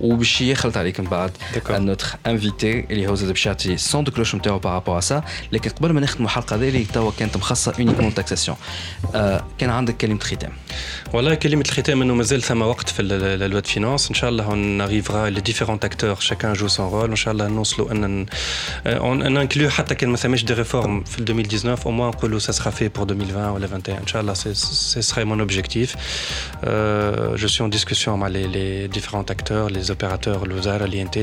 وباش يخلط عليك من بعد نوتر انفيتي اللي هو زاد باش يعطي سون دو كلوش نتاعو بارابور سا لكن قبل ما نختموا الحلقه هذه اللي توا كانت مخصصه اونيكمون تاكساسيون آه كان عندك كلمه ختام والله كلمه الختام انه مازال ثم وقت في لوا دو فينانس ان شاء الله on arrivera les différents acteurs chacun joue son rôle ان شاء الله نوصلوا ان ان انكلو حتى كان ما ثماش دي ريفورم في 2019 au moins نقولوا ça sera fait pour 2020 ولا 21 ان شاء الله ce serait mon objectif euh, je suis en discussion avec les, les différents acteurs les opérateurs الوزاره l'INT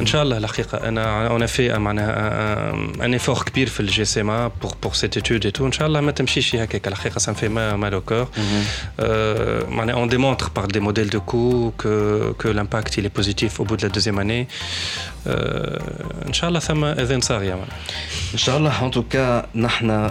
ان شاء الله الحقيقه انا on a fait معناها un effort كبير في الجي سي ما pour pour cette étude et tout ان شاء الله ما تمشيش هكاك الحقيقه ça me fait mal au cœur معناها on démontre par des modèles de coûts que que l'impact il est positif au bout de la deuxième année ان شاء الله ثم اذان صاغيه ان شاء الله en tout cas نحن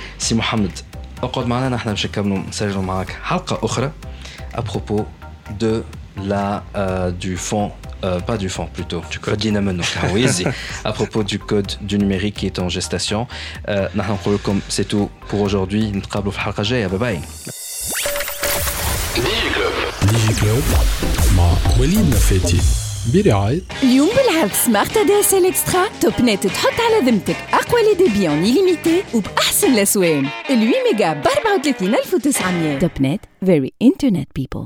سي محمد اقعد معنا نحن باش نكملوا نسجلوا معك حلقه اخرى ابروبو دو لا du fond euh, pas du fond plutôt du code à propos du code du numérique qui est en gestation نحن نقول لكم c'est tout pour aujourd'hui نتقابلوا في الحلقه الجايه باي باي ديجي كلوب ديجي برعاية اليوم بالعرض سمارت دي اس ال إكسترا. توب نت تحط على ذمتك أقوى لي ديبي أون ليميتي وبأحسن الاسوان ال 8 ميجا ب 34900 توب نت فيري انترنت بيبل